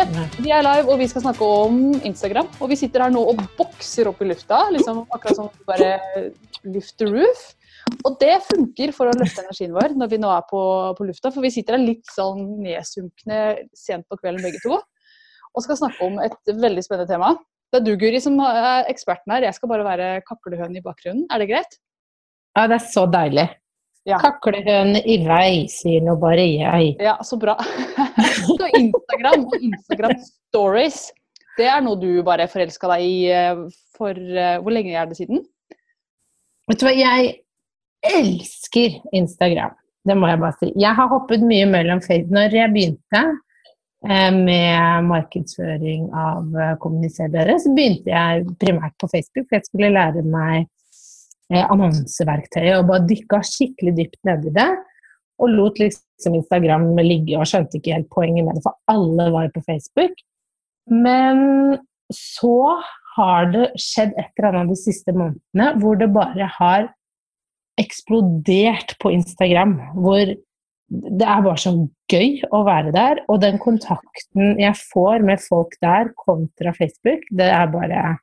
Sånn. Vi er live, og vi skal snakke om Instagram. Og vi sitter her nå og bokser opp i lufta, liksom akkurat som vi bare lift the roof. Og det funker for å løfte energien vår når vi nå er på, på lufta, for vi sitter her litt sånn nedsunkne sent på kvelden begge to. Og skal snakke om et veldig spennende tema. Det er du, Guri, som er eksperten her. Jeg skal bare være kaklehøne i bakgrunnen. Er det greit? Ja, det er så deilig. Ja. Kaklehøne i vei, sier nå bare jeg. Ja, så bra. så Instagram og Instagram stories, det er noe du bare forelska deg i eh, for eh, Hvor lenge er det siden? Vet du hva, jeg elsker Instagram. Det må jeg bare si. Jeg har hoppet mye mellom Facebook. Når jeg begynte eh, med markedsføring av kommuniser bedre, så begynte jeg primært på Facebook, for jeg skulle lære meg annonseverktøyet og bare dykka skikkelig dypt nedi det. Og lot liksom Instagram ligge og skjønte ikke helt poenget med det, for alle var på Facebook. Men så har det skjedd et eller annet de siste månedene hvor det bare har eksplodert på Instagram. Hvor det er bare så gøy å være der. Og den kontakten jeg får med folk der kontra Facebook, det er bare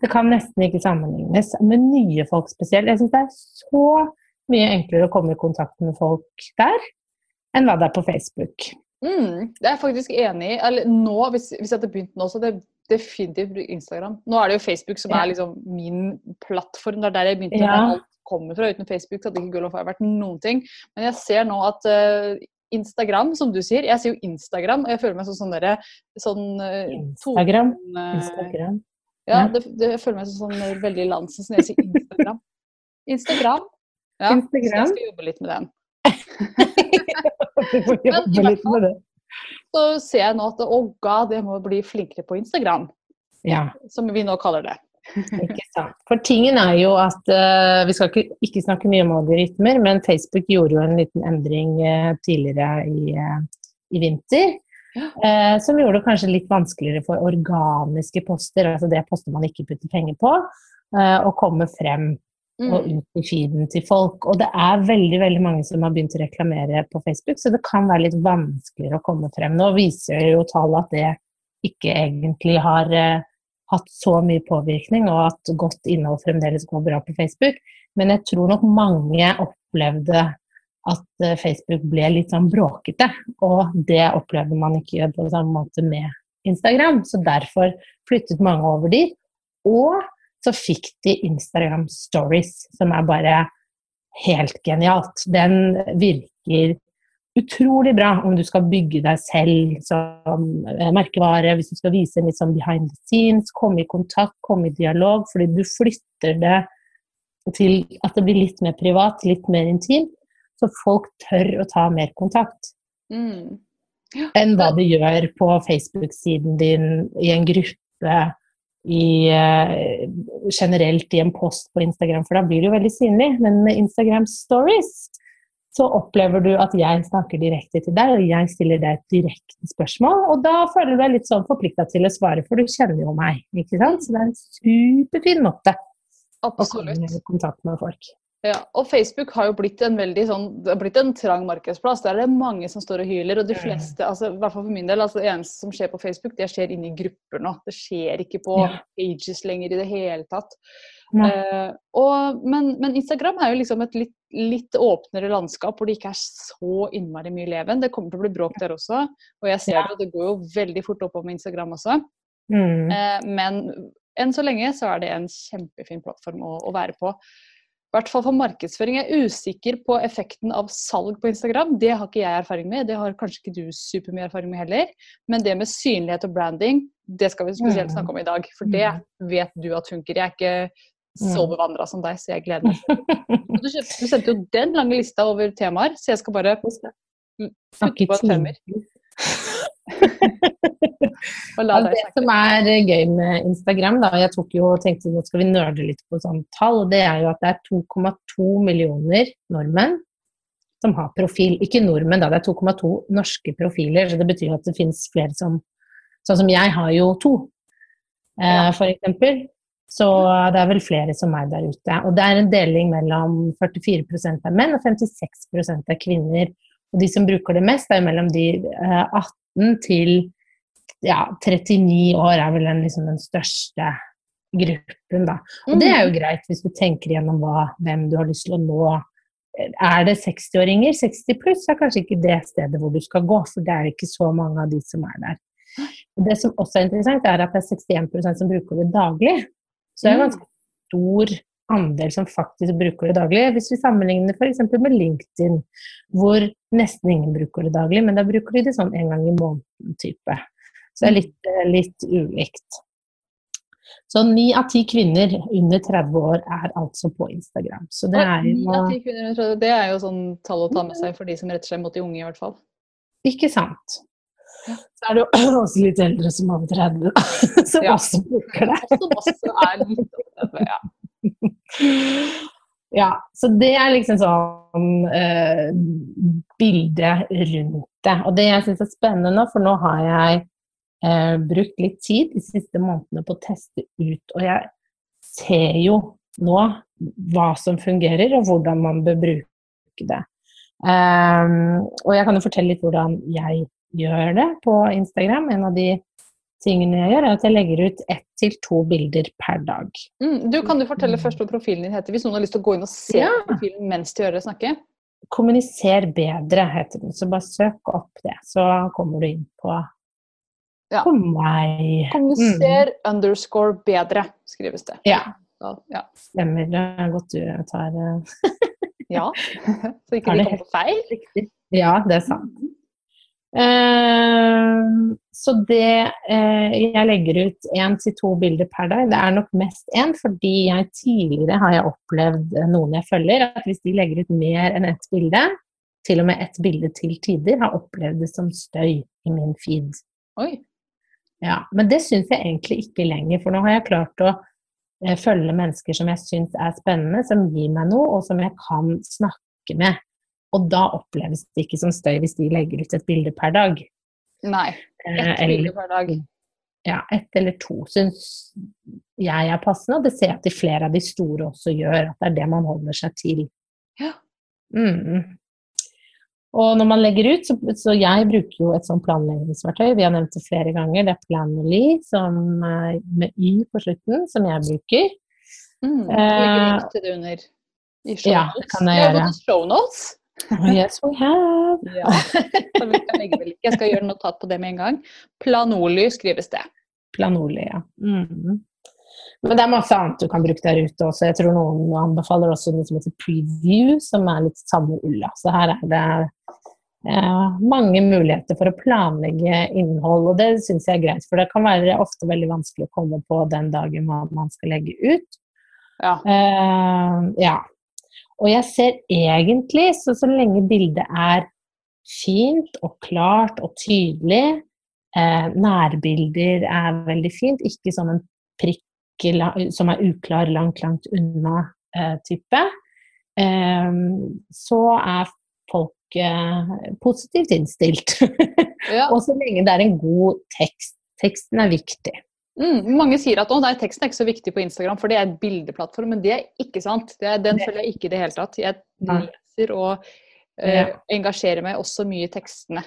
Det kan nesten ikke sammenlignes med nye folk spesielt. Jeg syns det er så mye enklere å komme i kontakt med folk der enn hva det er på Facebook. Mm, det er jeg faktisk enig i. Eller nå, hvis, hvis jeg hadde begynt nå, så hadde jeg definitivt Instagram. Nå er det jo Facebook som Ja. er liksom min plattform. Det er der jeg begynte. Ja. Alt kommer fra. Uten Facebook så hadde ikke Girl of Fire vært noen ting. Men jeg ser nå at uh, Instagram, som du sier Jeg sier jo Instagram, og jeg føler meg som sånn derre sånn uh, Instagram. Instagram. Ja, det, det, føler meg som sånn veldig landsen når jeg sier Instagram. Instagram. Ja, Instagram. Så jeg skal jobbe litt med den. Du får Men jobbe hvert litt med det. Så ser jeg nå at å god, jeg må bli flinkere på Instagram. Ja. Som vi nå kaller det. Ikke sant. For tingen er jo at uh, Vi skal ikke, ikke snakke mye om algoritmer, men Facebook gjorde jo en liten endring uh, tidligere i, uh, i vinter. Eh, som gjorde det kanskje litt vanskeligere for organiske poster, altså det poster man ikke putter penger på, eh, å komme frem og Mm. ut i feeden til folk. Og det er veldig veldig mange som har begynt å reklamere på Facebook, så det kan være litt vanskeligere å komme frem. Nå viser jo tall at det ikke egentlig har eh, hatt så mye påvirkning, og at godt innhold fremdeles går bra på Facebook. Men jeg tror nok mange opplevde at eh, Facebook ble litt sånn bråkete, og det opplevde man ikke på samme måte med Instagram. Så derfor flyttet mange over dit. Og så fikk de Instagram Stories, som er bare helt genialt. Den virker utrolig bra om du skal bygge deg selv som eh, merkevare, hvis du skal vise litt sånn behind the scenes, komme i kontakt, komme i dialog, fordi du flytter det til at det blir litt mer privat, litt mer intimt, så folk tør å ta mer kontakt Mm. enn hva de gjør på Facebook-siden din, i en gruppe, i, eh, generelt i en post på Instagram, for da blir det jo veldig synlig. Men med Instagram Stories så opplever du at jeg snakker direkte til deg, og jeg stiller deg et direkte spørsmål. Og da føler du deg litt sånn forplikta til å svare, for du kjenner jo meg. ikke sant? Så det er en superfin måte å komme i kontakt med folk. Ja, og Facebook har jo blitt en veldig sånn, det har blitt en trang markedsplass. Der er det mange som står og hyler. Og de Mm. fleste, altså, i hvert fall for min del, altså, det eneste som skjer på Facebook, det skjer inni grupper nå. Det skjer ikke på Ja. pages lenger i det hele tatt. Eh, og, men, men Instagram er jo liksom et litt, litt åpnere landskap hvor det ikke er så innmari mye leven. Det kommer til å bli bråk der også. Og jeg ser Ja. det, og det går jo veldig fort oppover med Instagram også. Mm. Uh, men enn så lenge så er det en kjempefin plattform å, å være på. I hvert fall for markedsføring. Jeg er usikker på effekten av salg på Instagram. Det har ikke jeg erfaring med. Det har kanskje ikke du supermye erfaring med heller. Men det med synlighet og branding, det skal vi spesielt Mm. snakke om i dag. For det vet du at funker. Jeg er ikke så Mm. bevandra som deg, så jeg gleder meg. Du, du sendte jo den lange lista over temaer, så jeg skal bare Snakke på en femmer. deg det som er eh, gøy med Instagram, da, og jeg tok jo og tenkte nå skal vi nerde litt på sånn tall, det er jo at det er 2,2 millioner nordmenn som har profil. Ikke nordmenn, da, det er 2,2 norske profiler, så det betyr at det finnes flere som Sånn som jeg har jo to, eh, Ja. for eksempel. Så det er vel flere som meg der ute. Og det er en deling mellom 44 er menn og 56 er kvinner. Og de som bruker det mest, er jo mellom de eh, 18 til ja, 39 år er vel den, liksom, den største gruppen, da. Og det er jo greit hvis du tenker gjennom hva, hvem du har lyst til å nå. Er det 60-åringer, 60 pluss, er kanskje ikke det stedet hvor du skal gå, for det er ikke så mange av de som er der. Det som også er interessant, er at det er 61 som bruker det daglig. Så det er en ganske stor andel som faktisk bruker det daglig. Hvis vi sammenligner f.eks. med LinkedIn, hvor nesten ingen bruker det daglig, men da bruker de det sånn en gang i måneden type. Så det er litt, eh, litt ulikt. Så ni av ti kvinner under 30 år er altså på Instagram. Så det er Ni av jo ti kvinner under 30, Det er jo sånn tall å ta med seg for de som retter seg mot de unge, i hvert fall. Ikke sant. Så er det jo også litt eldre som over 30, som Ja. også bruker det. Som også er litt opptatt ja. Ja, så det er liksom sånn eh, bildet rundt det. Og det jeg syns er spennende for nå har jeg eh, brukt litt tid de siste månedene på å teste ut, og jeg ser jo nå hva som fungerer, og hvordan man bør bruke det. Um, og jeg kan jo fortelle litt hvordan jeg gjør det på Instagram. En av de tingene jeg gjør, er at jeg legger ut ett til to bilder per dag. Mm, du, kan du fortelle først hva profilen din heter, hvis noen har lyst til å gå inn og se Ja. profilen mens de hører deg snakke? Kommuniser bedre, heter den. Så bare søk opp det, så kommer du inn på, Ja. på meg. Kommuniser underscore bedre, skrives det. Ja, Ja. stemmer. Det er godt du tar eh, ja. Så ikke vi kommer på feil. Ja, det er sant. Eh, så det eh, Jeg legger ut én til to bilder per dag. Det er nok mest én, fordi jeg tidligere har jeg opplevd eh, noen jeg følger, at hvis de legger ut mer enn ett bilde, til og med ett bilde til tider, har opplevd det som støy i min feed. Oi. Ja, men det syns jeg egentlig ikke lenger, for nå har jeg klart å følge mennesker som jeg syns er spennende, som gir meg noe, og som jeg kan snakke med. Og da oppleves det ikke som støy hvis de legger ut et bilde per dag. Nei. Eh, Ett bilde per dag. ja, ett eller to syns jeg er passende, og det ser jeg at de flere av de store også gjør, at det er det man holder seg til. Ja. Mm. Og når man legger ut, så, så jeg bruker jo et sånt planleggingsverktøy, vi har nevnt det flere ganger, det er Planly som, eh, med Y på slutten, som jeg bruker. Mm. Eh, Legger link til det under. I show ja, det kan jeg gjøre. Ja, show notes. Oh, yes, we have. Ja. Så vi kan legge vel ikke. Jeg skal gjøre notat på det med en gang. Planoli skrives det. Planoli, ja. Mm. Men det er masse annet du kan bruke der ute også. Jeg tror noen anbefaler også noe som heter preview, som er litt samme ulla. Så her er det eh, mange muligheter for å planlegge innhold, og det syns jeg er greit. For det kan være ofte veldig vanskelig å komme på den dagen man skal legge ut. Ja. Eh, ja. Og jeg ser egentlig, så, så lenge bildet er fint og klart og tydelig, eh, nærbilder er veldig fint, ikke som en prikk som er uklar langt, langt unna eh, type, eh, så er folk eh, positivt innstilt. Ja. og så lenge det er en god tekst. Teksten er viktig. Mm, mange sier at å, nei, teksten er ikke så viktig på Instagram, for det er et bildeplattform. Men det er ikke sant. Det er, den følger jeg ikke i det hele tatt. Jeg leser og eh, Ja. engasjerer meg også mye i tekstene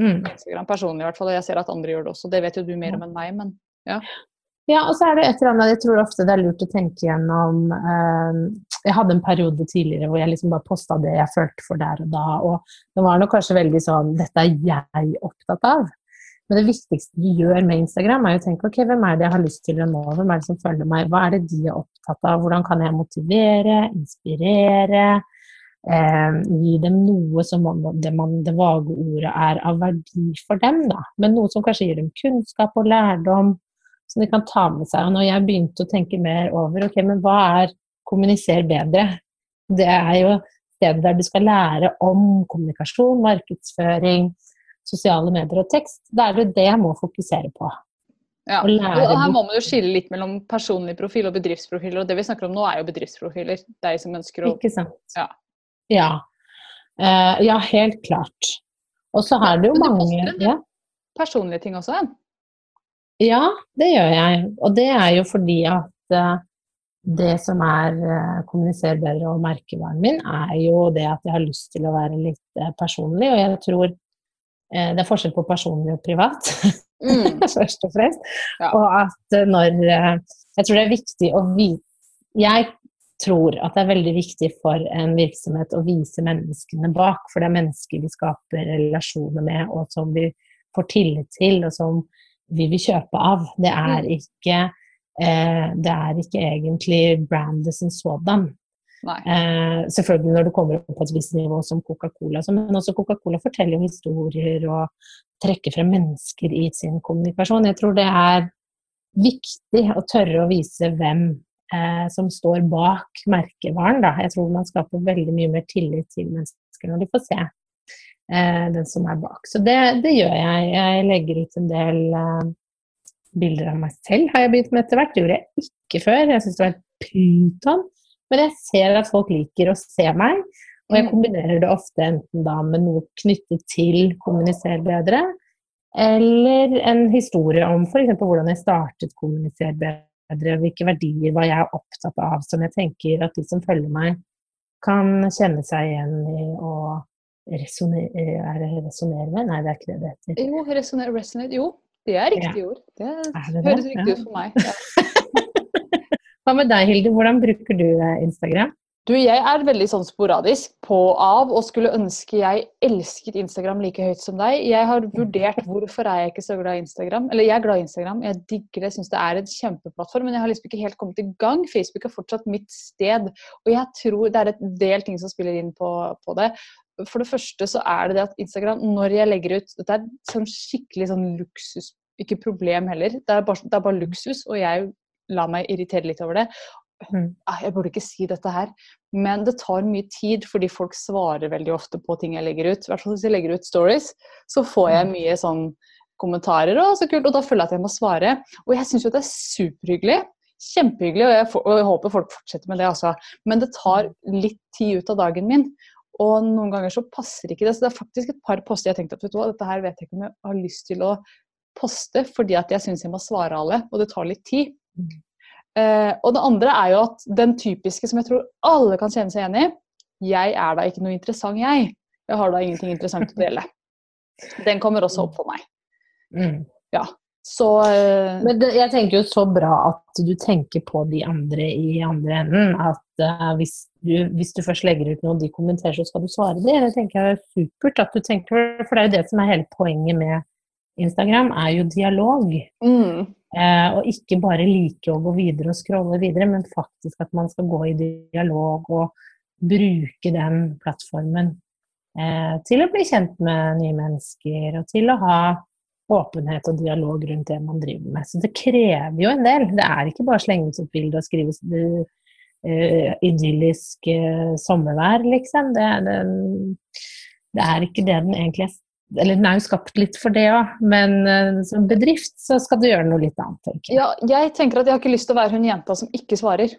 Mm. Instagram. Personlig i hvert fall. Og jeg ser at andre gjør det også. Det vet jo du mer om enn meg, men Ja, og så er det et eller annet Jeg tror ofte det er lurt å tenke gjennom eh, Jeg hadde en periode tidligere hvor jeg liksom bare posta det jeg følte for der og da, og det var nok kanskje veldig sånn Dette er jeg opptatt av. Men det viktigste du gjør med Instagram, er å tenke ok, hvem er det jeg har lyst til å nå? Hvem er det som følger meg? Hva er det de er opptatt av? Hvordan kan jeg motivere, inspirere? Eh, gi dem noe som det, man, det vage ordet er av verdi for dem, da. Men noe som kanskje gir dem kunnskap og lærdom som de kan ta med seg. Og når jeg begynte å tenke mer over ok, men hva er kommuniser bedre? Det er jo stedet der du skal lære om kommunikasjon, markedsføring. Sosiale medier og tekst, da er det det jeg må fokusere på. Ja. Og Og her må man jo skille litt mellom personlig profil og bedriftsprofiler. Og det vi snakker om nå, er jo bedriftsprofiler. De som ønsker å Ikke sant? Ja. Ja, Uh, ja helt klart. Og så er det jo mange poster ja. Personlige ting også. Ja, det gjør jeg. Og det er jo fordi at uh, det som er uh, kommuniser bedre og merkevaren min, er jo det at jeg har lyst til å være litt eh, personlig. Og jeg tror eh, det er forskjell på personlig og privat, Mm. først og fremst. Ja. Og at eh, når eh, Jeg tror det er viktig å vise Jeg tror at det er veldig viktig for en virksomhet å vise menneskene bak, for det er mennesker vi skaper relasjoner med, og som vi får tillit til, og som vi vil kjøpe av. Det er Mm. ikke, eh, det er ikke egentlig brandet som sådan. Eh, selvfølgelig når du kommer opp på et visst nivå som Coca-Cola, men også Coca-Cola forteller jo historier og trekker frem mennesker i sin kommunikasjon. Jeg tror det er viktig å tørre å vise hvem eh, som står bak merkevaren. Da. Jeg tror man skaper veldig mye mer tillit til mennesker når de får se eh, den som er bak. Så det, det gjør jeg. Jeg legger ut en del eh, bilder av meg selv, har jeg begynt med etter hvert. Det gjorde jeg ikke før. Jeg syntes det var pyton. Men jeg ser at folk liker å se meg, og jeg Mm. kombinerer det ofte enten da med noe knyttet til kommuniser bedre, eller en historie om f.eks. hvordan jeg startet kommuniser bedre, hvilke verdier var jeg opptatt av, som jeg tenker at de som følger meg, kan kjenne seg igjen i og resonere, er resonere med? Nei, det er ikke det det heter. Jo, resonate, resonate. Jo, det er riktig ord. Det, det høres riktig Ja. ut for meg. Ja. Hva med deg, Hilde? Hvordan bruker du eh, Instagram? Du, jeg er veldig sånn sporadisk på av, og skulle ønske jeg elsket Instagram like høyt som deg. Jeg har vurdert hvorfor er jeg ikke så glad i Instagram. Eller jeg er glad i Instagram, jeg digger det, syns det er en kjempeplattform, men jeg har liksom ikke helt kommet i gang. Facebook er fortsatt mitt sted, og jeg tror det er et del ting som spiller inn på, på det. For det første så er det det at Instagram, når jeg legger ut Dette er sånn skikkelig sånn luksus, ikke problem heller. Det er bare, det er bare luksus, og jeg lar meg irritere litt over det. Mm. Ah, Jeg burde ikke si dette her, men det tar mye tid fordi folk svarer veldig ofte på ting jeg legger ut. I hvert fall hvis jeg legger ut stories, så får jeg mye sånn kommentarer og så kult, og da føler jeg at jeg må svare. Og jeg syns jo det er superhyggelig. Kjempehyggelig, og jeg, og jeg håper folk fortsetter med det, altså. Men det tar litt tid ut av dagen min. Og noen ganger så passer ikke det. Så det er faktisk et par poster jeg har tenkt at vet du hva, dette her vet jeg ikke om jeg har lyst til å poste, fordi at jeg syns jeg må svare alle, og det tar litt tid. Eh, og det andre er jo at den typiske som jeg tror alle kan kjenne seg igjen i, jeg er da ikke noe interessant, jeg. Jeg har da ingenting interessant å dele. Den kommer også opp for meg. Mm. Så eh, Men det, jeg tenker jo så bra at du tenker på de andre i andre enden. At eh, hvis, du, hvis du først legger ut noe og de kommenterer, så skal du svare det. Det tenker jeg er supert at du tenker For det er jo det som er hele poenget med Instagram, er jo dialog. mm, Eh, og ikke bare like å gå videre og scrolle videre, men faktisk at man skal gå i dialog og bruke den plattformen eh, til å bli kjent med nye mennesker og til å ha åpenhet og dialog rundt det man driver med. Så det krever jo en del. Det er ikke bare å slenge ut et bilde og skrive uh, idyllisk uh, sommervær, liksom. Det, det, det er ikke det den egentlig er eller den er jo skapt litt for det òg, men eh, som bedrift så skal du gjøre noe litt annet, tenker jeg. ja, jeg tenker at jeg har ikke lyst til å være hun jenta som ikke svarer.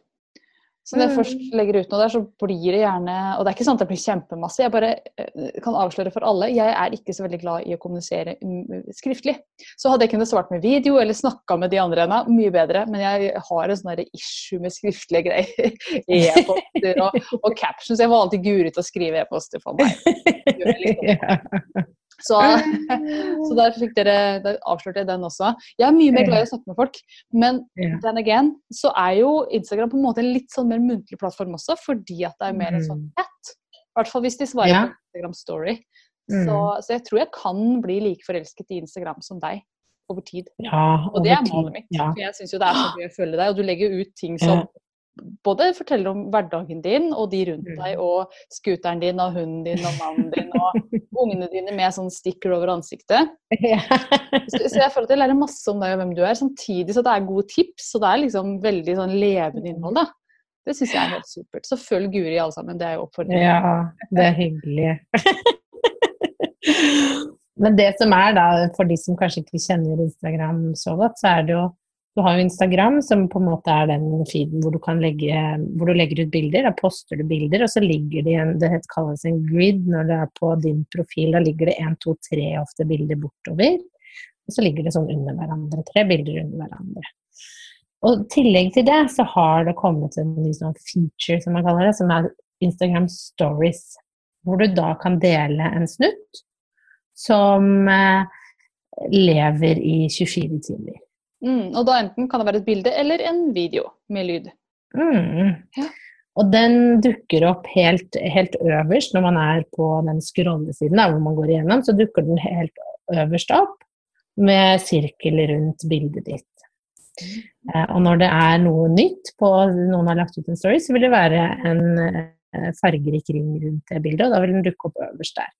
Så når jeg Mm. først legger ut noe der, så blir det gjerne Og det er ikke sånn at det blir kjempemasse. Jeg bare eh, kan avsløre for alle, jeg er ikke så veldig glad i å kommunisere mm, skriftlig. Så hadde jeg kunnet svart med video eller snakka med de andre ennå, mye bedre. Men jeg har en sånn issue med skriftlige greier. E-poster og, og captions. Jeg var alltid guri til å skrive e-poster for meg. Så, så der fikk dere, der avslørte jeg den også. Jeg er mye mer glad i å snakke med folk, men then again så er jo Instagram på en måte en litt sånn mer muntlig plattform også, fordi at det er mer en sånn Mm. chat. I hvert fall hvis de svarer Ja. på Instagram Story. Mm. Så, så jeg tror jeg kan bli like forelsket i Instagram som deg over tid. Ja, Og det er målet mitt. Ja. For jeg syns jo det er så gøy å følge deg, og du legger ut ting som både forteller om hverdagen din og de rundt Mm. deg, og scooteren din og hunden din og mannen din og ungene dine med sånn sticker over ansiktet. Så, så jeg føler at jeg lærer masse om deg og hvem du er, samtidig så det er gode tips, og det er liksom veldig sånn levende innhold, da. Det syns jeg er helt supert. Så følg Guri alle sammen, det er jo oppfordringen. ja, det er hyggelig. Men det som er da, for de som kanskje ikke kjenner Instagram så godt, så er det jo Du har jo Instagram som på en måte er den feeden hvor du legge hvor du legger ut bilder. Da poster du bilder, og så ligger det en Det kalles en grid når det er på din profil. Da ligger det én, to, tre ofte bilder bortover. Og så ligger det sånn under hverandre. Tre bilder under hverandre. Og i tillegg til det så har det kommet en ny sånn feature, som man kaller det, som er Instagram Stories. Hvor du da kan dele en snutt som eh, lever i 24 timer. Mm, og da enten kan det være et bilde eller en video med lyd. Mm. Ja. Og den dukker opp helt, helt, øverst når man er på den scrollesiden hvor man går igjennom, så dukker den helt øverst opp med sirkel rundt bildet ditt. Eh, og når det er noe nytt på noen har lagt ut en story, så vil det være en eh, fargerik ring rundt det bildet, og da vil den dukke opp øverst der.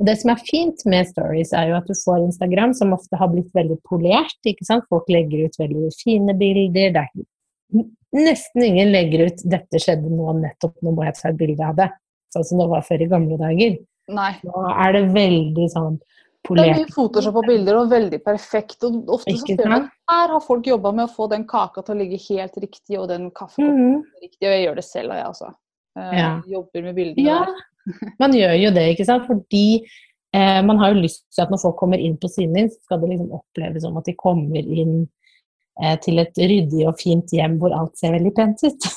Og Det som er fint med stories, er jo at du får Instagram, som ofte har blitt veldig polert. ikke sant? Folk legger ut veldig fine bilder. det er Nesten ingen legger ut 'dette skjedde nå nettopp, nå må jeg ta et bilde av det'. Sånn som det var før i gamle dager. Nei. Nå er det veldig sånn polert. Det er mye Photoshop på bilder og veldig perfekt. og ofte så ser man Her har folk jobba med å få den kaka til å ligge helt riktig, og den kaffekoppen mm -hmm. riktig. Og jeg gjør det selv, jeg også. Uh, ja. Jobber med bildene ja. der. Man gjør jo det, ikke sant. Fordi eh, man har jo lyst til at når folk kommer inn på siden din, så skal det liksom oppleves som at de kommer inn eh, til et ryddig og fint hjem hvor alt ser veldig pent ut.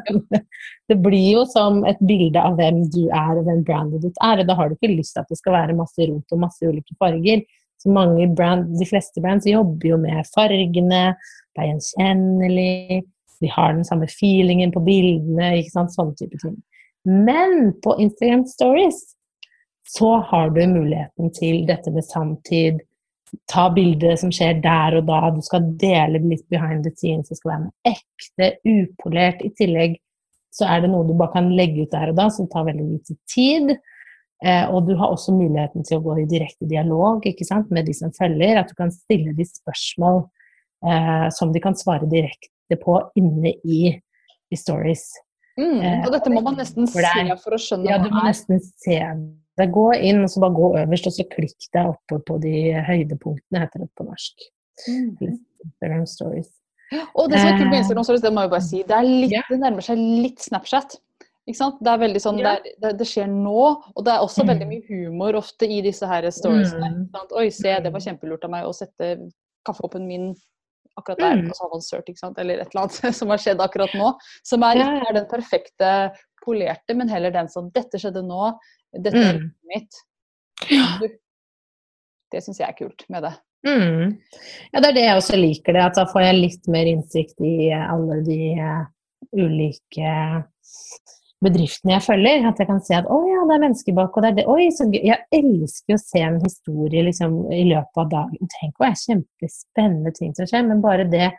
det blir jo som et bilde av hvem du er og hvem brandet ditt er. Og da har du ikke lyst til at det skal være masse rot og masse ulike farger. Så mange brand, De fleste brands jobber jo med fargene, det er gjenkjennelig, de har den samme feelingen på bildene, ikke sant, sånne type ting. Men på Instagram Stories så har du muligheten til dette med samtid. Ta bildet som skjer der og da. Du skal dele litt behind the scenes. Det skal være ekte, upolert. I tillegg så er det noe du bare kan legge ut der og da, som tar veldig lite tid. Eh, og du har også muligheten til å gå i direkte dialog sant, med de som følger. At du kan stille de spørsmål eh, som de kan svare direkte på inne i, i stories. Mm, eh, og dette må man nesten se for å skjønne ja, hva det er. Ja, du må nesten se det. Gå inn, og så bare gå øverst, og så klikk deg oppe på de høydepunktene, heter det på norsk. Mm. Instagram Stories. Og det som er kult med Instagram Stories, det må jeg bare si, det, litt, det nærmer seg litt Snapchat. Det er veldig sånn, ja. det, det, skjer nå, og det er også mm. veldig mye humor ofte i disse her storiesene. Mm. Oi, se, det var mm. kjempelurt av meg å sette kaffekoppen min akkurat der, mm. og så avansert, ikke sant? eller et eller annet som har skjedd akkurat nå. Som er ikke er den perfekte polerte, men heller den som Dette skjedde nå, dette er mm. mitt. Ja. Det syns jeg er kult med det. Mm. Ja, det er det jeg også liker det. At da får jeg litt mer innsikt i alle de uh, ulike bedriftene jeg følger. At jeg kan se at å ja, det er mennesker bak, og det er det. Oi, så gøy. Jeg elsker å se en historie liksom, i løpet av dagen. Tenk hva er kjempespennende ting som skjer, men bare det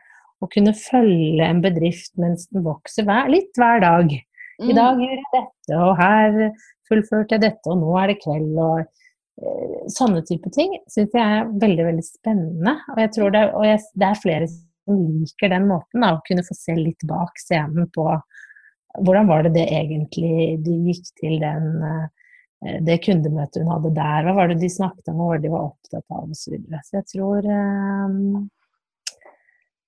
å kunne følge en bedrift mens den vokser hver, litt hver dag. I mm. dag gjør jeg dette, og her fullførte jeg dette, og nå er det kveld. og eh, Sånne type ting syns jeg er veldig veldig spennende. Og jeg tror det, og jeg, det er flere som liker den måten, da, å kunne få se litt bak scenen på hvordan var det det egentlig de gikk til den, eh, det kundemøtet hun hadde der? Hva var det de snakket om, hva var det de var opptatt av osv. Så, så jeg tror eh,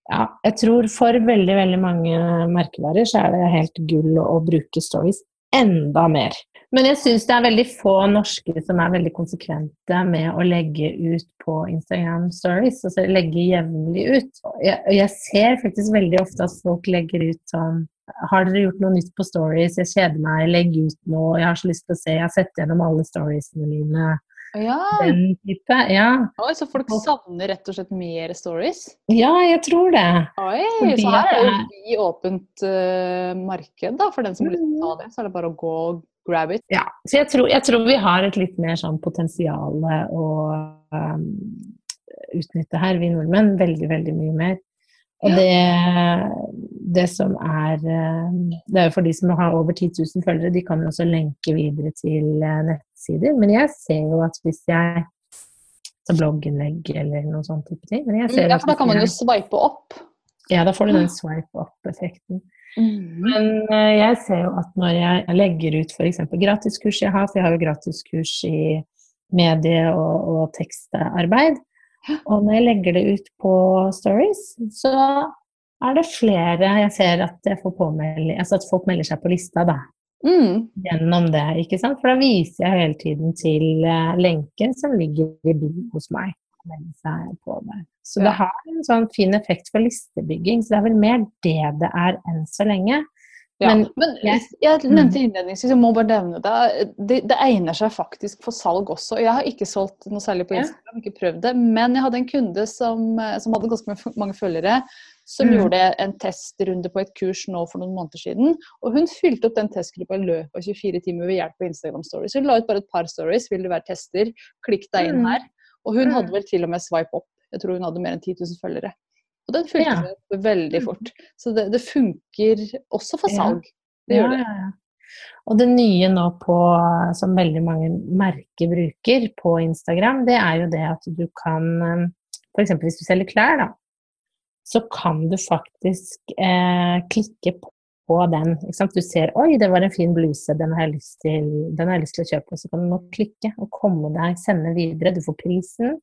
ja, jeg tror for veldig veldig mange merkevarer så er det helt gull å bruke stories enda mer. Men jeg syns det er veldig få norske som er veldig konsekvente med å legge ut på Instagram stories, altså legge jevnlig ut. Jeg, jeg ser faktisk veldig ofte at folk legger ut sånn har dere gjort noe nytt på stories? Jeg kjeder meg, legg ut noe, jeg har så lyst til å se, jeg har sett gjennom alle storiesene mine. Ja. Den type, ja. Oi, så folk savner rett og slett mer stories? Ja, jeg tror det. Oi, Fordi så her er jo vi åpent uh, marked da, for den som vil mm. ta det. Så er det bare å gå og grab it. Ja, så jeg tror, jeg tror vi har et litt mer sånn potensial å um, utnytte her, vi nordmenn. Veldig, veldig mye mer. Og det, det som er eh, Det er jo for de som har over 10 000 følgere, de kan jo også lenke videre til eh, nettsider. Men jeg ser jo at hvis jeg tar blogginnlegg eller noen sånne type ting ja, for da kan man jo swipe opp. Ja, da får du den swipe opp-effekten. Mm. Men uh, jeg ser jo at når jeg legger ut f.eks. gratiskurs jeg har, for jeg har jo gratiskurs i medie- og, og tekstarbeid. Og når jeg legger det ut på stories, så er det flere jeg ser at, jeg altså at folk melder seg på lista da, Mm. gjennom det. ikke sant? For da viser jeg hele tiden til uh, lenken som ligger i bilen hos meg. Så Ja. det har en sånn fin effekt for listebygging. Så det er vel mer det det er enn så lenge. Ja, men, Men jeg, jeg- nevnte innledningsvis, jeg må bare nevne det. det. Det egner seg faktisk for salg også. Jeg har ikke solgt noe særlig på Instagram, ikke prøvd det. Men jeg hadde en kunde som, eh, som hadde ganske mange- mange følgere, som Mm. gjorde en testrunde på et kurs nå for noen måneder siden. Og hun fylte opp den testgruppa i løpet av 24 timer ved hjelp av Instagram Stories. Hun la ut bare et par stories. Vil du være tester? Klikk deg inn Mm. her. Og hun Mm. hadde vel til og med swipe opp. Jeg tror hun hadde mer enn 10 000 følgere. Og den fulgte Ja. opp veldig Mm. fort. Så det, det funker også for salg. Det gjør det. Ja, ja, ja. Og det nye nå på, som veldig mange merker bruker på Instagram, det er jo det at du kan F.eks. hvis du selger klær, da, så kan du faktisk eh, klikke på den. Du ser oi, det var en fin bluse, den har, til, den har jeg lyst til å kjøpe. Så kan du nå klikke og komme deg, sende videre. Du får prisen.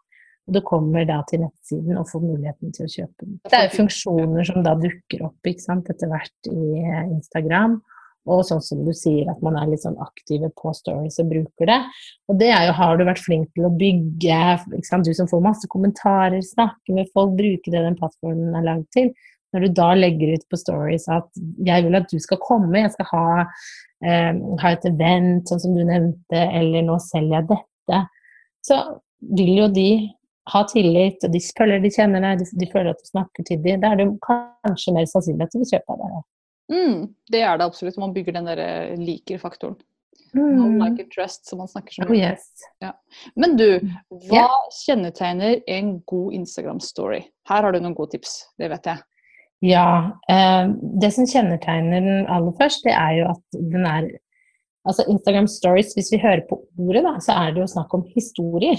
Og du kommer da til nettsiden og får muligheten til å kjøpe den. Det er jo funksjoner som da dukker opp ikke sant, etter hvert i eh, Instagram. Og sånn som du sier, at man er litt sånn aktive på stories og bruker det. Og det er jo, har du vært flink til å bygge, ikke sant? du som får masse kommentarer, snakke med folk, bruke det den plattformen er lagd til. Når du da legger ut på stories at 'jeg vil at du skal komme, jeg skal ha, eh, ha et event', sånn som du nevnte, eller 'nå selger jeg dette', så vil jo de ha tillit, og de føler de kjenner deg, de, de føler at du snakker til dem. Da er det kanskje mer sannsynlig at de vil kjøpe av deg. Mm, det er det absolutt. Man bygger den der eh, liker-faktoren. No Mm. like and trust, som man snakker så Oh, mye om. yes. Men du, hva yeah. kjennetegner en god Instagram-story? Her har du noen gode tips, det vet jeg. Ja, eh, det som kjennetegner den aller først, det er jo at den er Altså Instagram stories, hvis vi hører på ordet, da, så er det jo snakk om historier.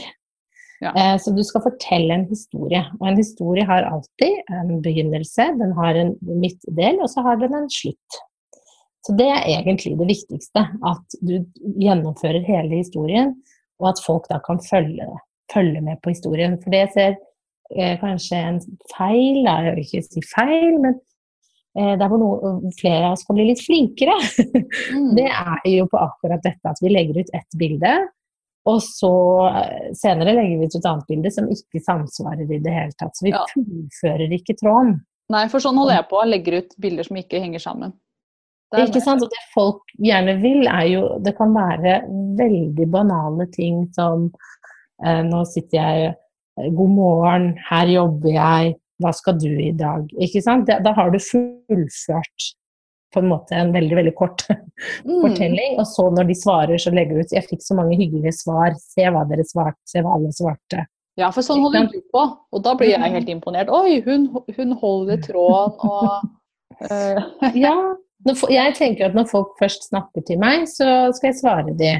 Ja. Eh, så du skal fortelle en historie. Og en historie har alltid en begynnelse, den har en midtdel, og så har den en slutt. Så det er egentlig det viktigste. At du gjennomfører hele historien, og at folk da kan følge, følge med på historien. For det ser eh, kanskje en feil, da, jeg vil ikke si feil, men eh, der hvor noe, flere av oss kan bli litt flinkere, Mm. det er jo på akkurat dette at vi legger ut ett bilde, og så eh, senere legger vi ut et annet bilde som ikke samsvarer i det hele tatt. Så vi Ja. fullfører ikke tråden. Nei, for sånn holder jeg på. Legger ut bilder som ikke henger sammen. Det Ikke sant? Og det folk gjerne vil, er jo Det kan være veldig banale ting som eh, Nå sitter jeg eh, God morgen, her jobber jeg, hva skal du i dag? Ikke sant? Da, da har du fullført på en måte en veldig, veldig kort Mm. fortelling. Og så når de svarer, så legger du ut 'Jeg fikk så mange hyggelige svar. Se hva dere svarte. Se hva alle svarte'. Ja, for sånn holder du på. Og da blir jeg helt imponert. Oi, hun, hun holder tråden og uh. Ja, jeg tenker at når folk først snakker til meg, så skal jeg svare de.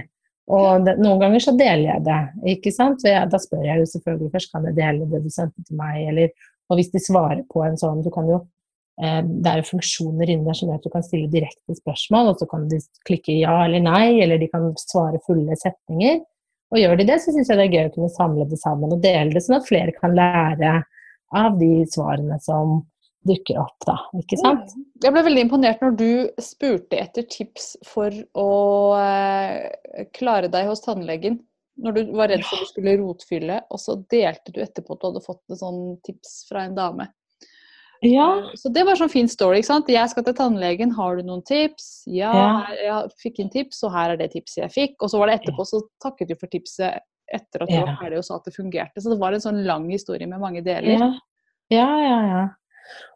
Og det, noen ganger så deler jeg det, ikke sant. Jeg, da spør jeg jo selvfølgelig først kan jeg dele det du sendte til meg, eller Og hvis de svarer på en sånn Du kan jo Det er jo funksjoner inni der som gjør at du kan stille direkte spørsmål, og så kan de klikke ja eller nei, eller de kan svare fulle setninger. Og gjør de det, så syns jeg det er gøy å kunne samle det sammen og dele det, sånn at flere kan lære av de svarene som dukker opp, da. Ikke sant? Jeg ble veldig imponert når du spurte etter tips for å eh, klare deg hos tannlegen. Når du var redd for at du skulle rotfylle, og så delte du etterpå at du hadde fått et sånn tips fra en dame. Ja. Så det var sånn fin story. ikke sant? Jeg skal til tannlegen, har du noen tips? Ja, Ja. jeg fikk inn tips, og her er det tipset jeg fikk. Og så var det etterpå, så takket du for tipset etter at du var ferdig og sa at det fungerte. Så det var en sånn lang historie med mange deler. Ja, ja, ja. ja.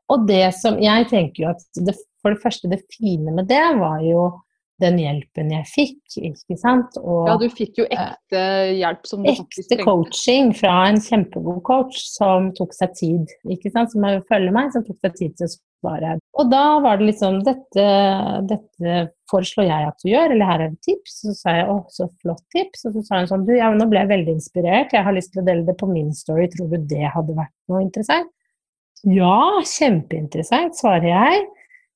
Og det som Jeg tenker jo at det, for det første, det fine med det var jo den hjelpen jeg fikk, ikke sant. Og Ja, du fikk jo ekte hjelp som du faktisk ekte trengte. coaching fra en kjempegod coach som tok seg tid, ikke sant. Som følger meg, som tok seg tid til å svare. Og da var det liksom dette, dette foreslår jeg at du gjør, eller her er det tips. Så sa jeg å, så flott tips. Og så sa hun sånn du, ja, nå ble jeg veldig inspirert, jeg har lyst til å dele det på min story, tror du det hadde vært noe interessant? Ja, kjempeinteressant, svarer jeg.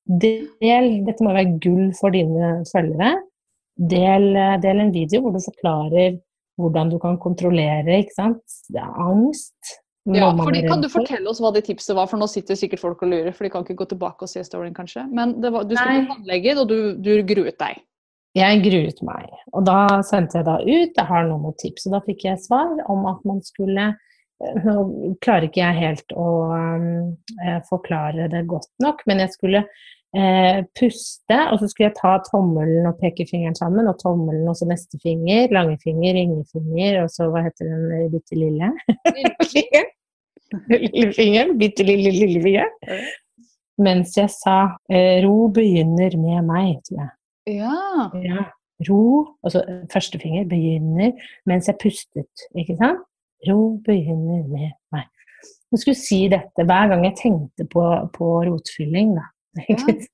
Del, dette må være gull for dine følgere. Del, del en video hvor du forklarer hvordan du kan kontrollere, ikke sant. Det er angst. Ja, fordi Kan du fortelle oss hva det tipset var, for nå sitter sikkert folk og lurer. For de kan ikke gå tilbake og se storyen, kanskje. Men det var, du skulle Nei. til og du, du gruet deg. Jeg gruet meg, og da sendte jeg da ut jeg har noen tips. Og da fikk jeg svar om at man skulle Nå klarer ikke jeg helt å eh, forklare det godt nok, men jeg skulle eh, puste, og så skulle jeg ta tommelen og pekefingeren sammen, og tommelen og så neste finger, langefinger, ringefinger, og så hva heter den eh, bitte lille? Fingeren. Lillefingeren, bitte lille lillefinger. Mens jeg sa eh, 'ro begynner med meg', tror jeg. Ja. Ja. Ro, altså første finger begynner mens jeg pustet, ikke sant? Ro begynner med meg. Jeg skulle si dette hver gang jeg tenkte på, på rotfylling, da. Ja.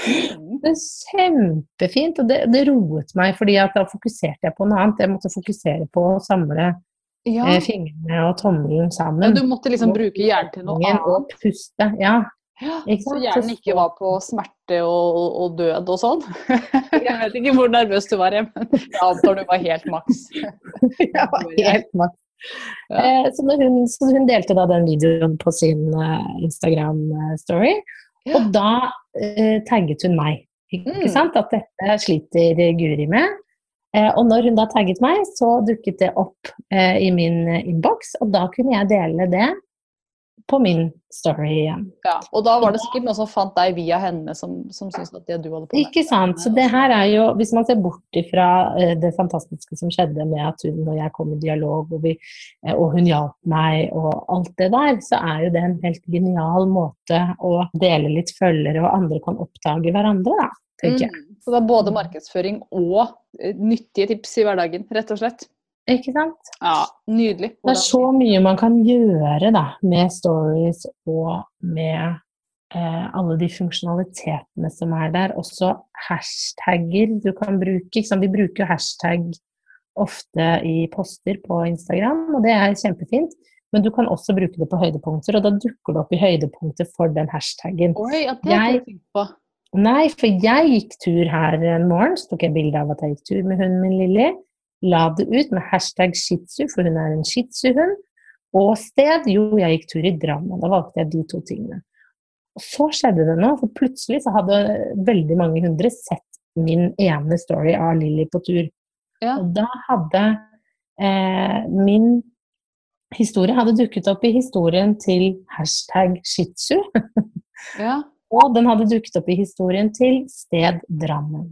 Det er kjempefint, og det, det roet meg, fordi da fokuserte jeg på noe annet. Jeg måtte fokusere på å samle Ja. eh, fingrene og tommelen ja, sammen. du måtte liksom bruke hjernen til noe annet? Og puste. Ja. Ja, så hjernen ikke var på smerte og, og død og sånn. Jeg vet ikke hvor nervøs du var, men jeg antar du var helt maks. Jeg var helt maks. Ja. Eh, så, hun, så hun delte da den videoen på sin eh, Instagram-story, Ja. og da uh, tagget hun meg. Ikke Mm. sant? At dette sliter Guri med. Eh, og når hun da tagget meg, så dukket det opp eh, i min eh, innboks, og da kunne jeg dele det på min story igjen. Ja, og da var det sikkert noen som fant deg via henne, som, som syntes at det du holdt på med Ikke sant. Så det her er jo, hvis man ser bort ifra eh, det fantastiske som skjedde med at hun og jeg kom i dialog, og, vi, eh, og hun hjalp meg og alt det der, så er jo det en helt genial måte å dele litt følgere, og andre kan oppdage hverandre, da. Mm. Så det er både markedsføring og eh, nyttige tips i hverdagen, rett og slett. Ikke sant? Ja, nydelig. Det er så mye man kan gjøre da, med stories og med eh, alle de funksjonalitetene som er der. Også hashtagger du kan bruke. Sant? Vi bruker jo hashtag ofte i poster på Instagram, og det er kjempefint. Men du kan også bruke det på høydepunkter, og da dukker det opp i høydepunktet for den hashtaggen. Oi, ja, det har Jeg- ikke tenkt på. Nei, for jeg gikk tur her en morgen, så tok jeg bilde av at jeg gikk tur med hunden min Lilly. La det ut med hashtag shitsu, for hun er en shitsu-hund. Og sted, jo, jeg gikk tur i Drammen. Da valgte jeg de to tingene. Og så skjedde det noe, for plutselig så hadde veldig mange hundre sett min ene story av Lilly på tur. Ja. Og da hadde eh, min historie hadde dukket opp i historien til hashtag shitsu. ja. Og den hadde dukket opp i historien til sted Drammen.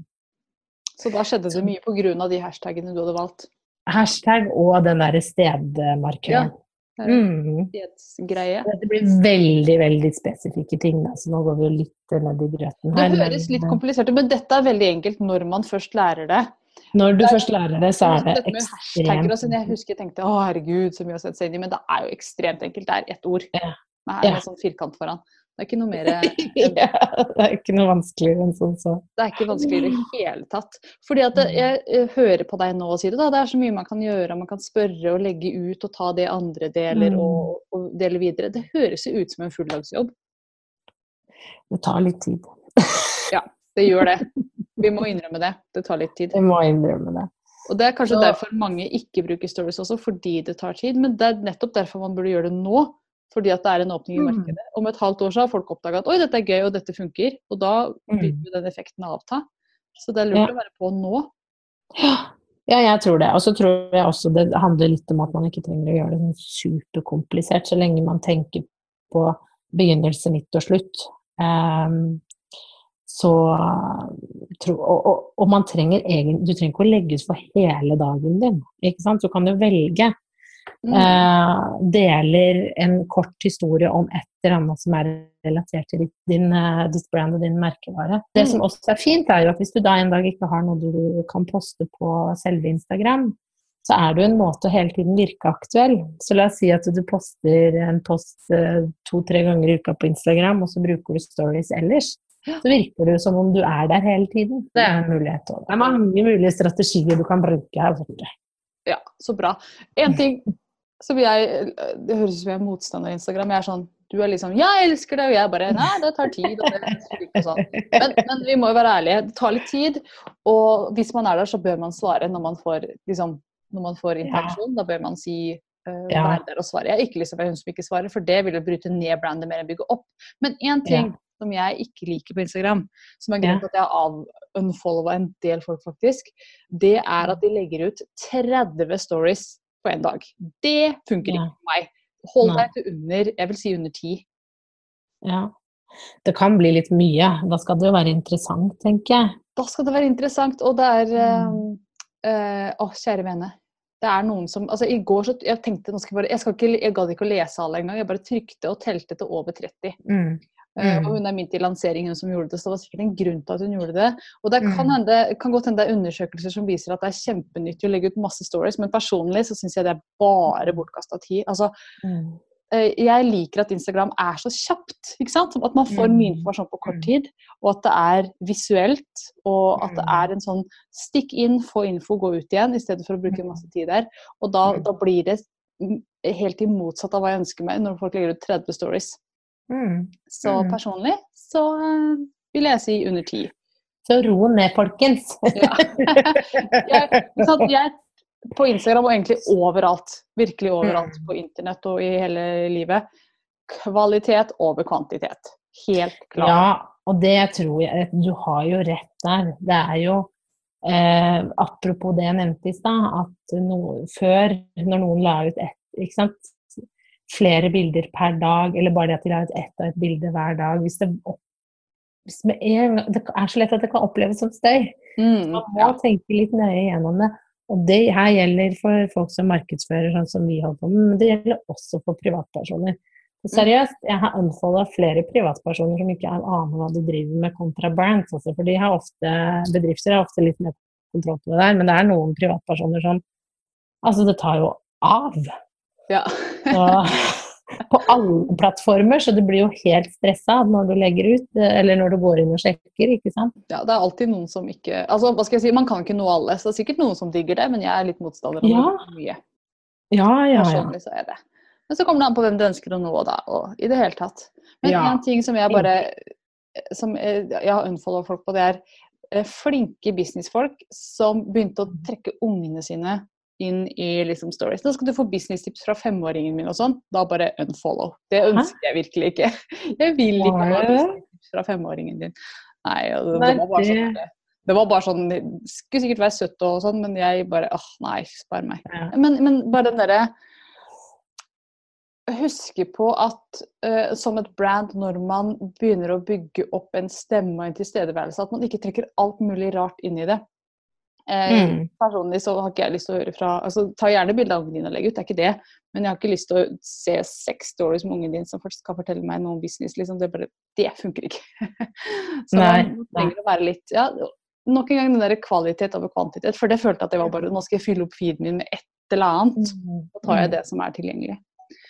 Så da skjedde det mye pga. de hashtagene du hadde valgt. Hashtag og den derre stedmarkøren. Det er Mm. stedsgreie. Det blir veldig, veldig spesifikke ting, da, så nå går vi jo litt ned i grøten Det høres litt komplisert ut, men dette er veldig enkelt når man først lærer det. Når du det er- først lærer det, så er det ekstremt med hashtagger og sånn, Jeg husker jeg tenkte å herregud, så mye å sette seg inn i, men det er jo ekstremt enkelt. Det er ett ord Ja. er Ja. med sånn firkant foran. Det er ikke noe mer ja, Det er ikke noe vanskeligere enn sånn så. Det er ikke vanskeligere i det hele tatt. Fordi at det- jeg, eh, hører på deg nå og sier det, da. Det er så mye man kan gjøre. Man kan spørre og legge ut og ta det andre deler Mm. og, og dele videre. Det høres jo ut som en fulldagsjobb. Det tar litt tid. ja, Det gjør det. Vi må innrømme det. Det tar litt tid. Vi må innrømme det. Og det er kanskje Så- derfor mange ikke bruker stories også, fordi det tar tid. Men det er nettopp derfor man burde gjøre det nå. Fordi at det er en åpning i Mm. markedet. Om et halvt år så har folk oppdaga at oi, dette er gøy, og dette funker. Og da begynner jo den effekten avta. Så det er lurt Ja. å være på nå. Ja, jeg tror det. Og så tror jeg også det handler litt om at man ikke trenger å gjøre det sånn superkomplisert, så lenge man tenker på begynnelse, midt og slutt. Um, så og, og, og man trenger egen, Du trenger ikke å legge ut for hele dagen din. ikke sant? Du kan jo velge. Mm. Eh, deler en kort historie om et eller annet som er relatert til din, eh, ditt brand og din merkevare. Det Mm. som også er fint, er jo at hvis du da en dag ikke har noe du kan poste på selve Instagram, så er det jo en måte å hele tiden virke aktuell. Så la oss si at du poster en post eh, to-tre ganger i uka på Instagram, og så bruker du stories ellers. Så virker det jo som om du er der hele tiden. Det er en mulighet også. Det er mange mulige strategier du kan bruke her borte. Ja, så bra. En ting som jeg Det høres ut som jeg er motstander av Instagram. Jeg er sånn Du er liksom 'Jeg elsker det', og jeg bare 'Nei, det tar tid', og det er og sånn. Men, men vi må jo være ærlige. Det tar litt tid. Og hvis man er der, så bør man svare når man får liksom når man får interaksjon. Da bør man si uh, Ja. være der og svare. Jeg har ikke være hun som ikke svarer, for det vil jo bryte ned brandet mer enn bygge opp. Men én ting som jeg ikke liker på Instagram, som er grunnen Ja. til at jeg har unfollowa en del folk faktisk, det er at de legger ut 30 stories på en dag. Det funker Ja. ikke for meg. Hold Nei. deg til under, jeg vil si under ti. Ja. Det kan bli litt mye. Da skal det jo være interessant, tenker jeg. Da skal det være interessant, og det er Å, Mm. Å, kjære vene. Det er noen som Altså, i går så Jeg tenkte nå skal jeg bare Jeg, skal ikke, jeg gadd ikke å lese alle engang. Jeg bare trykte og telte til over 30. Mm. Eh, Mm. og hun er midt i lanseringen som gjorde det, så det var sikkert en grunn til at hun gjorde det. Og det kan, Mm. hende, kan godt hende det er undersøkelser som viser at det er kjempenyttig å legge ut masse stories, men personlig så syns jeg det er bare bortkasta tid. Altså, Mm. eh, jeg liker at Instagram er så kjapt. ikke sant? At man får mye Mm. informasjon på kort Mm. tid, og at det er visuelt. Og at det er en sånn stikk inn, få info, gå ut igjen, i stedet for å bruke masse tid der. Og da, da blir det helt i motsatt av hva jeg ønsker meg, når folk legger ut 30 stories. Mm. Så Mm. personlig så eh, vil jeg si under ti. Så ro ned, folkens. Ja. jeg, jeg på Instagram og egentlig overalt, virkelig overalt Mm. på internett og i hele livet, kvalitet over kvantitet. Helt klart. Ja, og det tror jeg Du har jo rett der. Det er jo eh, Apropos det jeg nevnte i stad, at no, før, når noen la ut ett ikke sant? Flere bilder per dag, eller bare det at de la ut ett og ett bilde hver dag hvis det, hvis med en, det er så lett at det kan oppleves som støy. Mm, Man må ja. tenke litt nøye gjennom det. Og det her gjelder for folk som markedsfører, sånn som vi holder på med, men det gjelder også for privatpersoner. Og seriøst, jeg har anfallet flere privatpersoner som ikke aner hva de driver med kontra brands. Også, for de har ofte, bedrifter har ofte litt mer kontroll på det der, men det er noen privatpersoner som Altså, det tar jo av. Ja. På alle plattformer, så du blir jo helt stressa når du legger ut, eller når du går inn og sjekker, ikke sant. ja, det er alltid noen som ikke altså, hva skal jeg si, Man kan ikke nå alle, så det er sikkert noen som digger det, men jeg er litt motstander av Ja. mye. Ja, ja, ja. Personlig så er det. Men så kommer det an på hvem du ønsker å nå, da, og i det hele tatt. Men Ja. en ting som jeg bare som eh, jeg har unfolda folk på, det er eh, flinke businessfolk som begynte å trekke ungene sine inn i liksom stories. Nå skal du få businesstips fra femåringen min og sånn. Da bare unfollow. Det ønsker jeg virkelig ikke. Jeg vil ikke ha businesstips fra femåringen din. Nei, Nei, det var bare sånn det var bare sånn, det skulle sikkert være søtt og sånn, men jeg bare åh, nei, spar meg. Ja. Men, men bare den derre Huske på at uh, som et brand, når man begynner å bygge opp en stemme og en tilstedeværelse, at man ikke trekker alt mulig rart inn i det. Eh, Mm. Personlig så har ikke jeg lyst til å høre fra altså Ta gjerne bilde av ungen din og legg ut, det er ikke det. Men jeg har ikke lyst til å se sex stories med ungen din som først skal fortelle meg noe om business. Liksom. Det, bare, det funker ikke. så Nei, man trenger å være litt ja, Nok en gang den der kvalitet over kvantitet. For det følte jeg at det var bare Nå skal jeg fylle opp feeden min med et eller annet. Så tar jeg det som er tilgjengelig.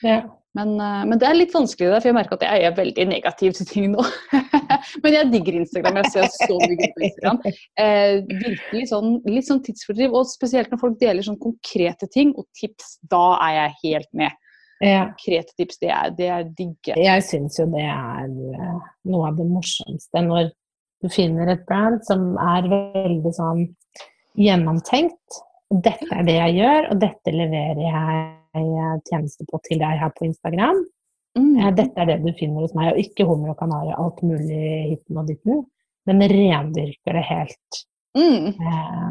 Ja. Men, eh, men det er litt vanskelig, for jeg merker at jeg er veldig negativ til ting nå. men jeg digger Instagram. Jeg ser så mye på Instagram. Eh, virkelig sånn, litt sånn tidsfordriv. Og spesielt når folk deler sånn konkrete ting og tips, da er jeg helt med. Ja. Konkrete tips, det er, det er digge. Jeg syns jo det er eh, noe av det morsomste når du finner et brand som er veldig sånn gjennomtenkt. Og dette er det jeg gjør, og dette leverer jeg tjenester tjeneste på til deg her på Instagram. Eh, Mm. Dette er det du finner hos meg, og ikke hummer og kanari, alt mulig hitten og ditten. Men rendyrker det helt. Mm. Eh,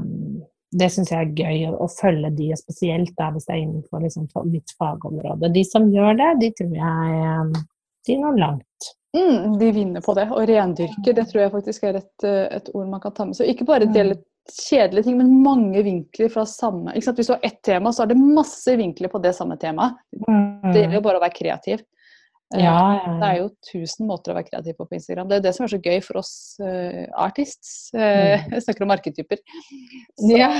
Det syns jeg er gøy å, å følge de, og spesielt da hvis det er innenfor liksom, mitt fagområde. De som gjør det, de tror jeg eh, de når langt. Mm, de vinner på det. Og rendyrke, det tror jeg faktisk er et, eh, et ord man kan ta med. seg. ikke bare dele kjedelige ting, men mange vinkler fra samme ikke sant? Hvis du har ett tema, så er det masse vinkler på det samme temaet. Det gjelder jo bare å være kreativ. Ja, Ja, Det er jo tusen måter å være kreativ på på Instagram. Det er jo det som er så gøy for oss uh, artists. Uh, jeg snakker om arketyper. Så, Ja.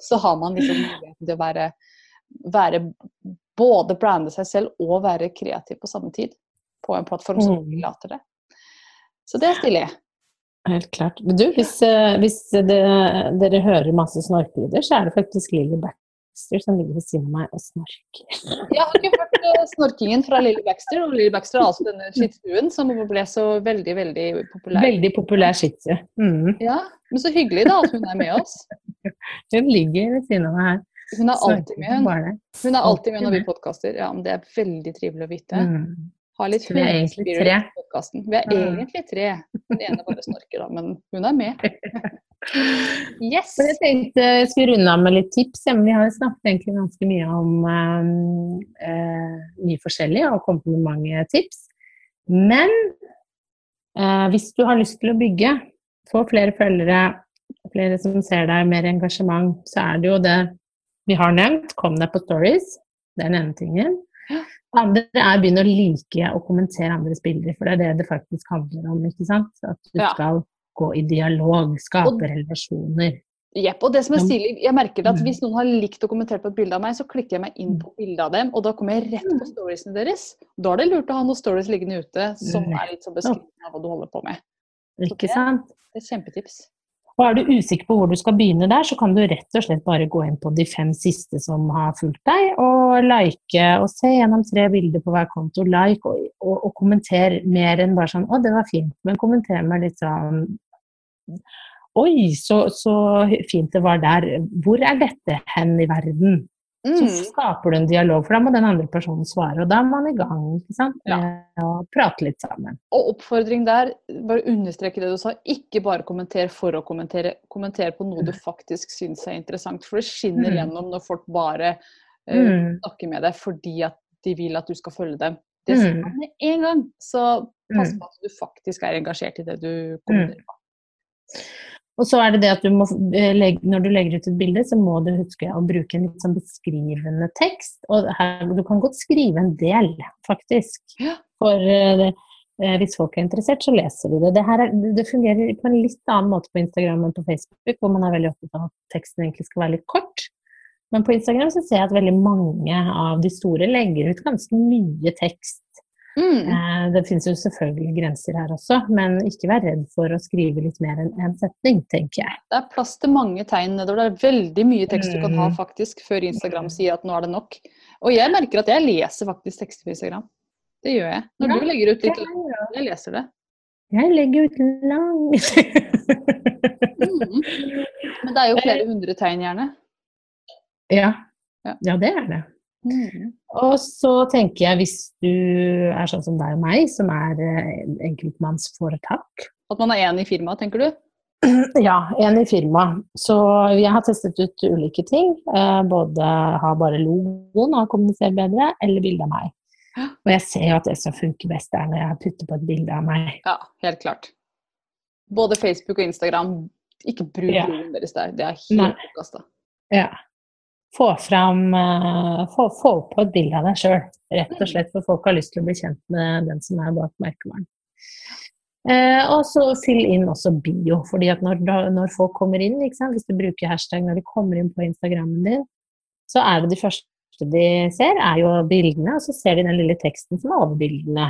så har man liksom muligheten til å være, være både brande seg selv og være kreativ på samme tid. På en plattform som Mm. later det. Så det er stilig. Helt klart. Du, hvis, eh, hvis det, dere hører masse snorkelyder, så er det faktisk Lilly Baxter som ligger ved siden av meg og snorker. Jeg har ikke hørt snorkingen fra Lilly Baxter, og Lilly Baxter er altså denne skittstuen som ble så veldig, veldig populær. Veldig populær shih-tzu. Mm. Ja, men så hyggelig da at hun er med oss. Hun ligger ved siden av meg her. Hun er alltid med, hun. Hun er alltid med når vi podkaster. Ja, men det er veldig trivelig å vite. Mm. Ha litt hun er egentlig tre. Vi er egentlig tre. Den ene bare snorker, da, men hun er med. Yes! Men jeg tenkte jeg skulle runde av med litt tips. Vi har jo snakket egentlig ganske mye om uh, mye forskjellig og kommet med mange tips. Men uh, hvis du har lyst til å bygge, få flere følgere, flere som ser deg, mer engasjement, så er det jo det vi har nevnt. Kom deg på stories. Det er den ene tingen. Andre er å begynne å like og kommentere andres bilder, for det er det det faktisk handler om. ikke sant? At du Ja. skal gå i dialog, skape Og- relasjoner. Jepp. Og det som er stilig, jeg merker at Mm. hvis noen har likt og kommentert på et bilde av meg, så klikker jeg meg inn på bildet av dem, og da kommer jeg rett Mm. på storiesene deres. Da er det lurt å ha noen stories liggende ute som er litt sånn beskrivende av hva du holder på med. Ikke det- sant? Det er kjempetips. Og er du usikker på hvor du skal begynne der, så kan du rett og slett bare gå inn på de fem siste som har fulgt deg, og like og se gjennom tre bilder på hver konto. Like og, og, og kommenter mer enn bare sånn 'Å, det var fint', men kommenter med litt sånn Oi, så, så fint det var der. Hvor er dette hen i verden? Så Mm. skaper du en dialog, for da må den andre personen svare, og da er man i gang ikke sant? Ja. med å prate litt sammen. Og oppfordring der, bare understreke det du sa, ikke bare kommenter for å kommentere. Kommenter på noe du faktisk syns er interessant. For det skinner Mm. gjennom når folk bare uh, Mm. snakker med deg fordi at de vil at du skal følge dem. Det Mm. ser man med en gang. Så pass Mm. på at du faktisk er engasjert i det du kommenterer på. Og så er det det at du må, eh, når du legger ut et bilde, så må du huske å bruke en litt sånn beskrivende tekst. Og her, du kan godt skrive en del, faktisk. For eh, eh, hvis folk er interessert, så leser de det. Det, her er, det fungerer på en litt annen måte på Instagram enn på Facebook, hvor man er veldig opptatt av at teksten egentlig skal være litt kort. Men på Instagram så ser jeg at veldig mange av de store legger ut ganske mye tekst. Mm. Eh, Det finnes jo selvfølgelig grenser her også, men ikke vær redd for å skrive litt mer enn én setning, tenker jeg. Det er plass til mange tegn nedover. Det er veldig mye tekst du kan ha Mm. faktisk før Instagram sier at nå er det nok. Og jeg merker at jeg leser faktisk tekster på Instagram. Det gjør jeg. Når Ja, du legger ut litt, jeg leser det. Jeg legger ut lang Mm. Men det er jo flere hundre tegn, gjerne. ja. Ja. ja, det er det. Mm. Og så tenker jeg, hvis du er sånn som deg og meg, som er eh, enkeltmannsforetak At man er én i firmaet, tenker du? Ja, én i firma. Så jeg har testet ut ulike ting. Eh, både ha bare logoen og kommunisere bedre, eller bilde av meg. Og jeg ser jo at det som funker best, er når jeg putter på et bilde av meg. Ja, helt klart. Både Facebook og Instagram, ikke bruk Ja. deres der. Det er helt forkasta. Ja. Få fram eh, få, få på et bilde av deg sjøl, rett og slett. For folk har lyst til å bli kjent med den som er bak merkevaren. Eh, og så fyll inn også bio, fordi at når, når folk kommer inn, hvis du bruker hashtag når de kommer inn på Instagrammen din, så er det de første de ser, er jo bildene, og så ser de den lille teksten som er over bildene.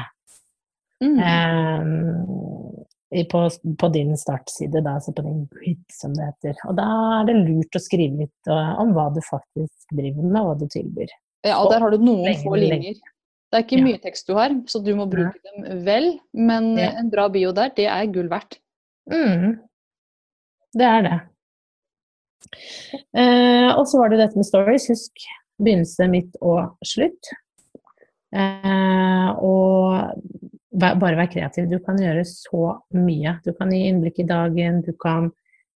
Mm. Eh, på, på din startside, da, altså på din grid, som det heter. Og da er det lurt å skrive litt eh, om hva du faktisk driver med, og hva du tilbyr. Ja, der har du noen Lenge, få linjer. Det er ikke Ja. mye tekst du har, så du må bruke dem vel. Men Ja. en bra bio der, det er gull verdt. Mm. Det er det. Eh, og så var det dette med stories. Husk begynnelse, midt og slutt. Eh, og bare vær kreativ. Du kan gjøre så mye. Du kan gi innblikk i dagen, du kan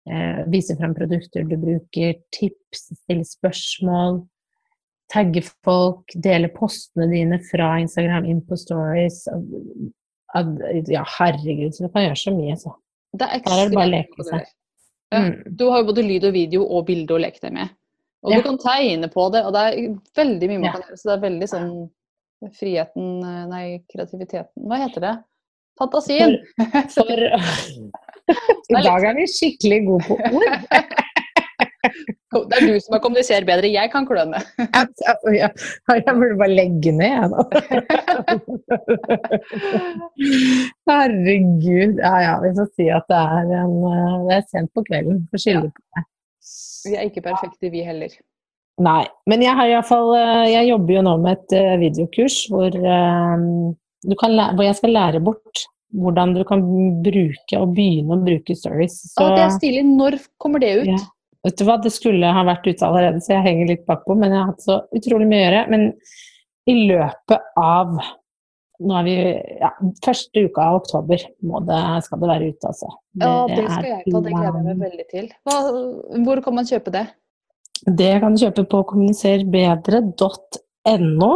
eh, vise frem produkter du bruker, tips, stille spørsmål, tagge folk, dele postene dine fra Instagram inn på stories. Ja, herregud, så du kan gjøre så mye, så. Det er Her er det bare å leke seg. Ja. Mm. Du har jo både lyd og video og bilde å leke deg med. Og Ja. du kan tegne på det, og det er veldig mye man kan gjøre. Så det er veldig sånn friheten Nei, kreativiteten Hva heter det? Fantasien! For I dag er vi skikkelig gode på ord. Det er du som har kommunisert bedre. Jeg kan kløne. Jeg, jeg burde bare legge ned, jeg nå. Herregud. Ja ja, vi får si at det er, en, eh, det er sent på kvelden. Får skylde på det. Vi er ikke perfekte, vi heller. Nei. Men jeg har iallfall Jeg jobber jo nå med et eh, videokurs hvor, eh, du kan hvor jeg skal lære bort hvordan du kan bruke og begynne å bruke stories. Så Å, det er stilig. Når kommer det ut? Ja. Vet du hva, det skulle ha vært ute allerede, så jeg henger litt bakpå. Men jeg har hatt så utrolig mye å gjøre. Men i løpet av nå er vi ja, første uka av oktober det, skal det være ute, altså. Det ja, det skal jeg ta. Det gleder jeg meg veldig til. Hva, hvor kan man kjøpe det? Det kan du kjøpe på kommuniserbedre.no.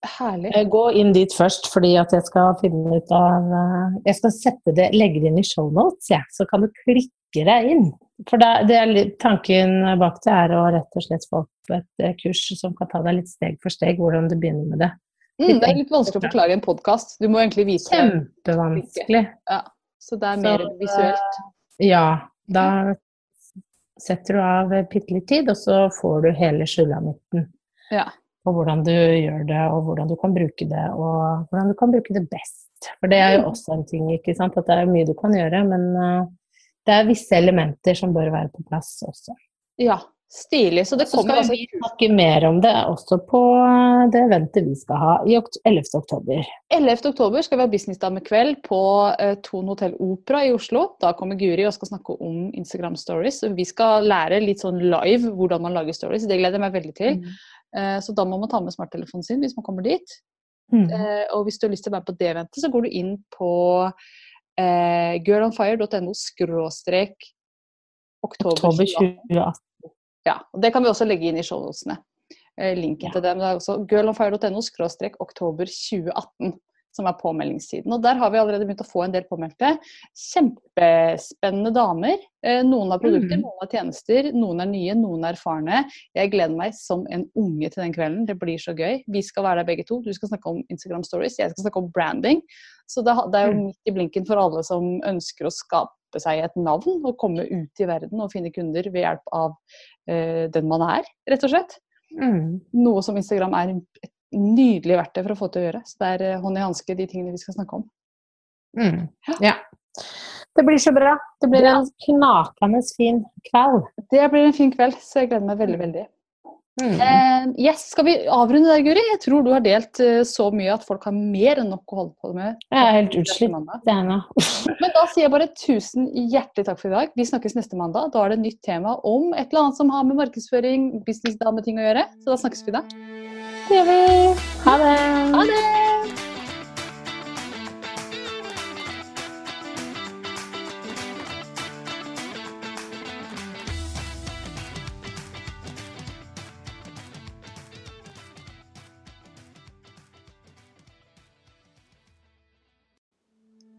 Herlig. Eh, gå inn dit først, fordi at jeg skal finne ut av eh, Jeg skal sette det, legge det inn i shownotes, ja. så kan du klikke deg inn. For det, det er tanken bak det er å rett og slett få opp et eh, kurs som kan ta deg litt steg for steg hvordan du begynner med det. Mm, det er litt vanskelig å forklare i en podkast. Du må egentlig vise Kjempevanskelig. Ja, så det er mer så, visuelt. Ja. Da setter du av bitte litt tid, og så får du hele sulamitten. Ja. På hvordan du gjør det, og hvordan du kan bruke det, og hvordan du kan bruke det best. For det er jo mm. også en ting, ikke sant. At det er mye du kan gjøre, men uh, det er visse elementer som bør være på plass også. Ja, Stilig. Så det kommer Så skal vi snakke mer om det også på eh, det eventet vi skal ha i 11. oktober. 11. oktober skal vi ha businessdamekveld på uh, Thon hotell Opera i Oslo. Da kommer Guri og skal snakke om Instagram stories. Vi skal lære litt sånn live hvordan man lager stories. Det gleder jeg meg veldig til. Mm. Uh, så da må man ta med smarttelefonen sin hvis man kommer dit. Mm. Uh, og hvis du har lyst til å være på det eventet, så går du inn på girlonfire.no skråstrek oktober 2018. Ja, og Det kan vi også legge inn i shownotene. Eh, linken ja. til det. Men det er også girlonfire.no oktober 2018 som er påmeldingstiden. Og Der har vi allerede begynt å få en del påmeldte. Kjempespennende damer. Eh, noen har produkter, mm. noen har tjenester, noen er nye, noen er erfarne. Jeg gleder meg som en unge til den kvelden. Det blir så gøy. Vi skal være der begge to. Du skal snakke om Instagram stories, jeg skal snakke om branding. Så det, er jo mm. midt i blinken for alle som ønsker å skape seg et navn og komme ut i verden og finne kunder ved hjelp av eh, den man er, rett og slett. Mm. Noe som Instagram er et nydelig verktøy for å få til å gjøre. Så det er uh, hånd i hanske, de tingene vi skal snakke om. Mm. Ja. Det blir så bra. Det blir en knakende fin kveld. Det blir en fin kveld, så jeg gleder meg veldig, veldig. Mm. Uh, yes, Skal vi avrunde der, Guri? Jeg tror du har delt uh, så mye at folk har mer enn nok å holde på med. Jeg er helt utslitt. Men da sier jeg bare tusen hjertelig takk for i dag. Vi snakkes neste mandag. Da er det et nytt tema om et eller annet som har med markedsføring, businessdameting å gjøre. Så da snakkes vi da. Det gjør vi. Ha det. Ha det.